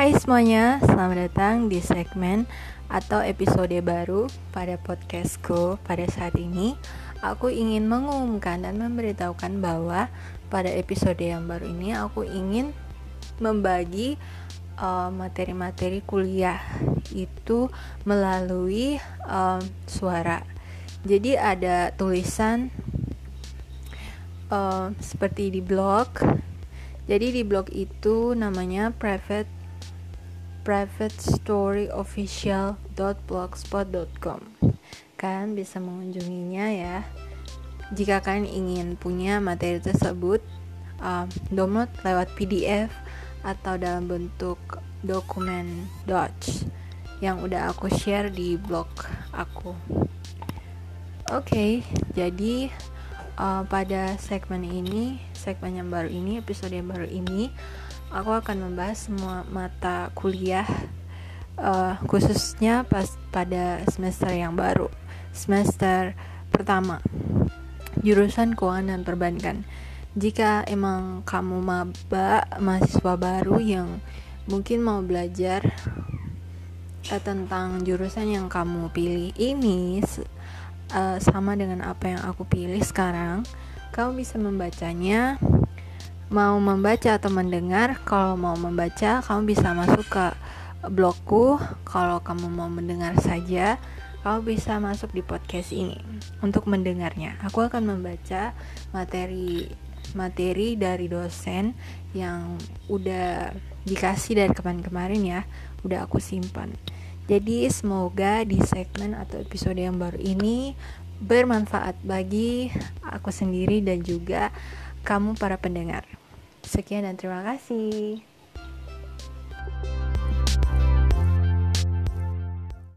Hai semuanya, selamat datang di segmen atau episode baru pada podcastku pada saat ini. Aku ingin mengumumkan dan memberitahukan bahwa pada episode yang baru ini aku ingin membagi uh, materi-materi kuliah itu melalui uh, suara. Jadi ada tulisan uh, seperti di blog. Jadi di blog itu namanya private privatestoryofficial.blogspot.com Kalian bisa mengunjunginya ya. Jika kalian ingin punya materi tersebut uh, Download lewat PDF Atau dalam bentuk dokumen Dodge Yang udah aku share di blog aku. Oke, okay, jadi uh, pada segmen ini Segmen yang baru ini, episode yang baru ini aku akan membahas semua mata kuliah uh, khususnya pas pada semester yang baru semester pertama jurusan keuangan dan perbankan. Jika emang kamu maba mahasiswa baru yang mungkin mau belajar uh, tentang jurusan yang kamu pilih ini uh, sama dengan apa yang aku pilih sekarang kamu bisa membacanya mau membaca atau mendengar kalau mau membaca kamu bisa masuk ke blogku. Kalau kamu mau mendengar saja kamu bisa masuk di podcast ini untuk mendengarnya. Aku akan membaca materi materi dari dosen yang udah dikasih dari kemarin-kemarin ya udah aku simpan. Jadi semoga di segmen atau episode yang baru ini bermanfaat bagi aku sendiri dan juga kamu para pendengar. Sekian dan terima kasih.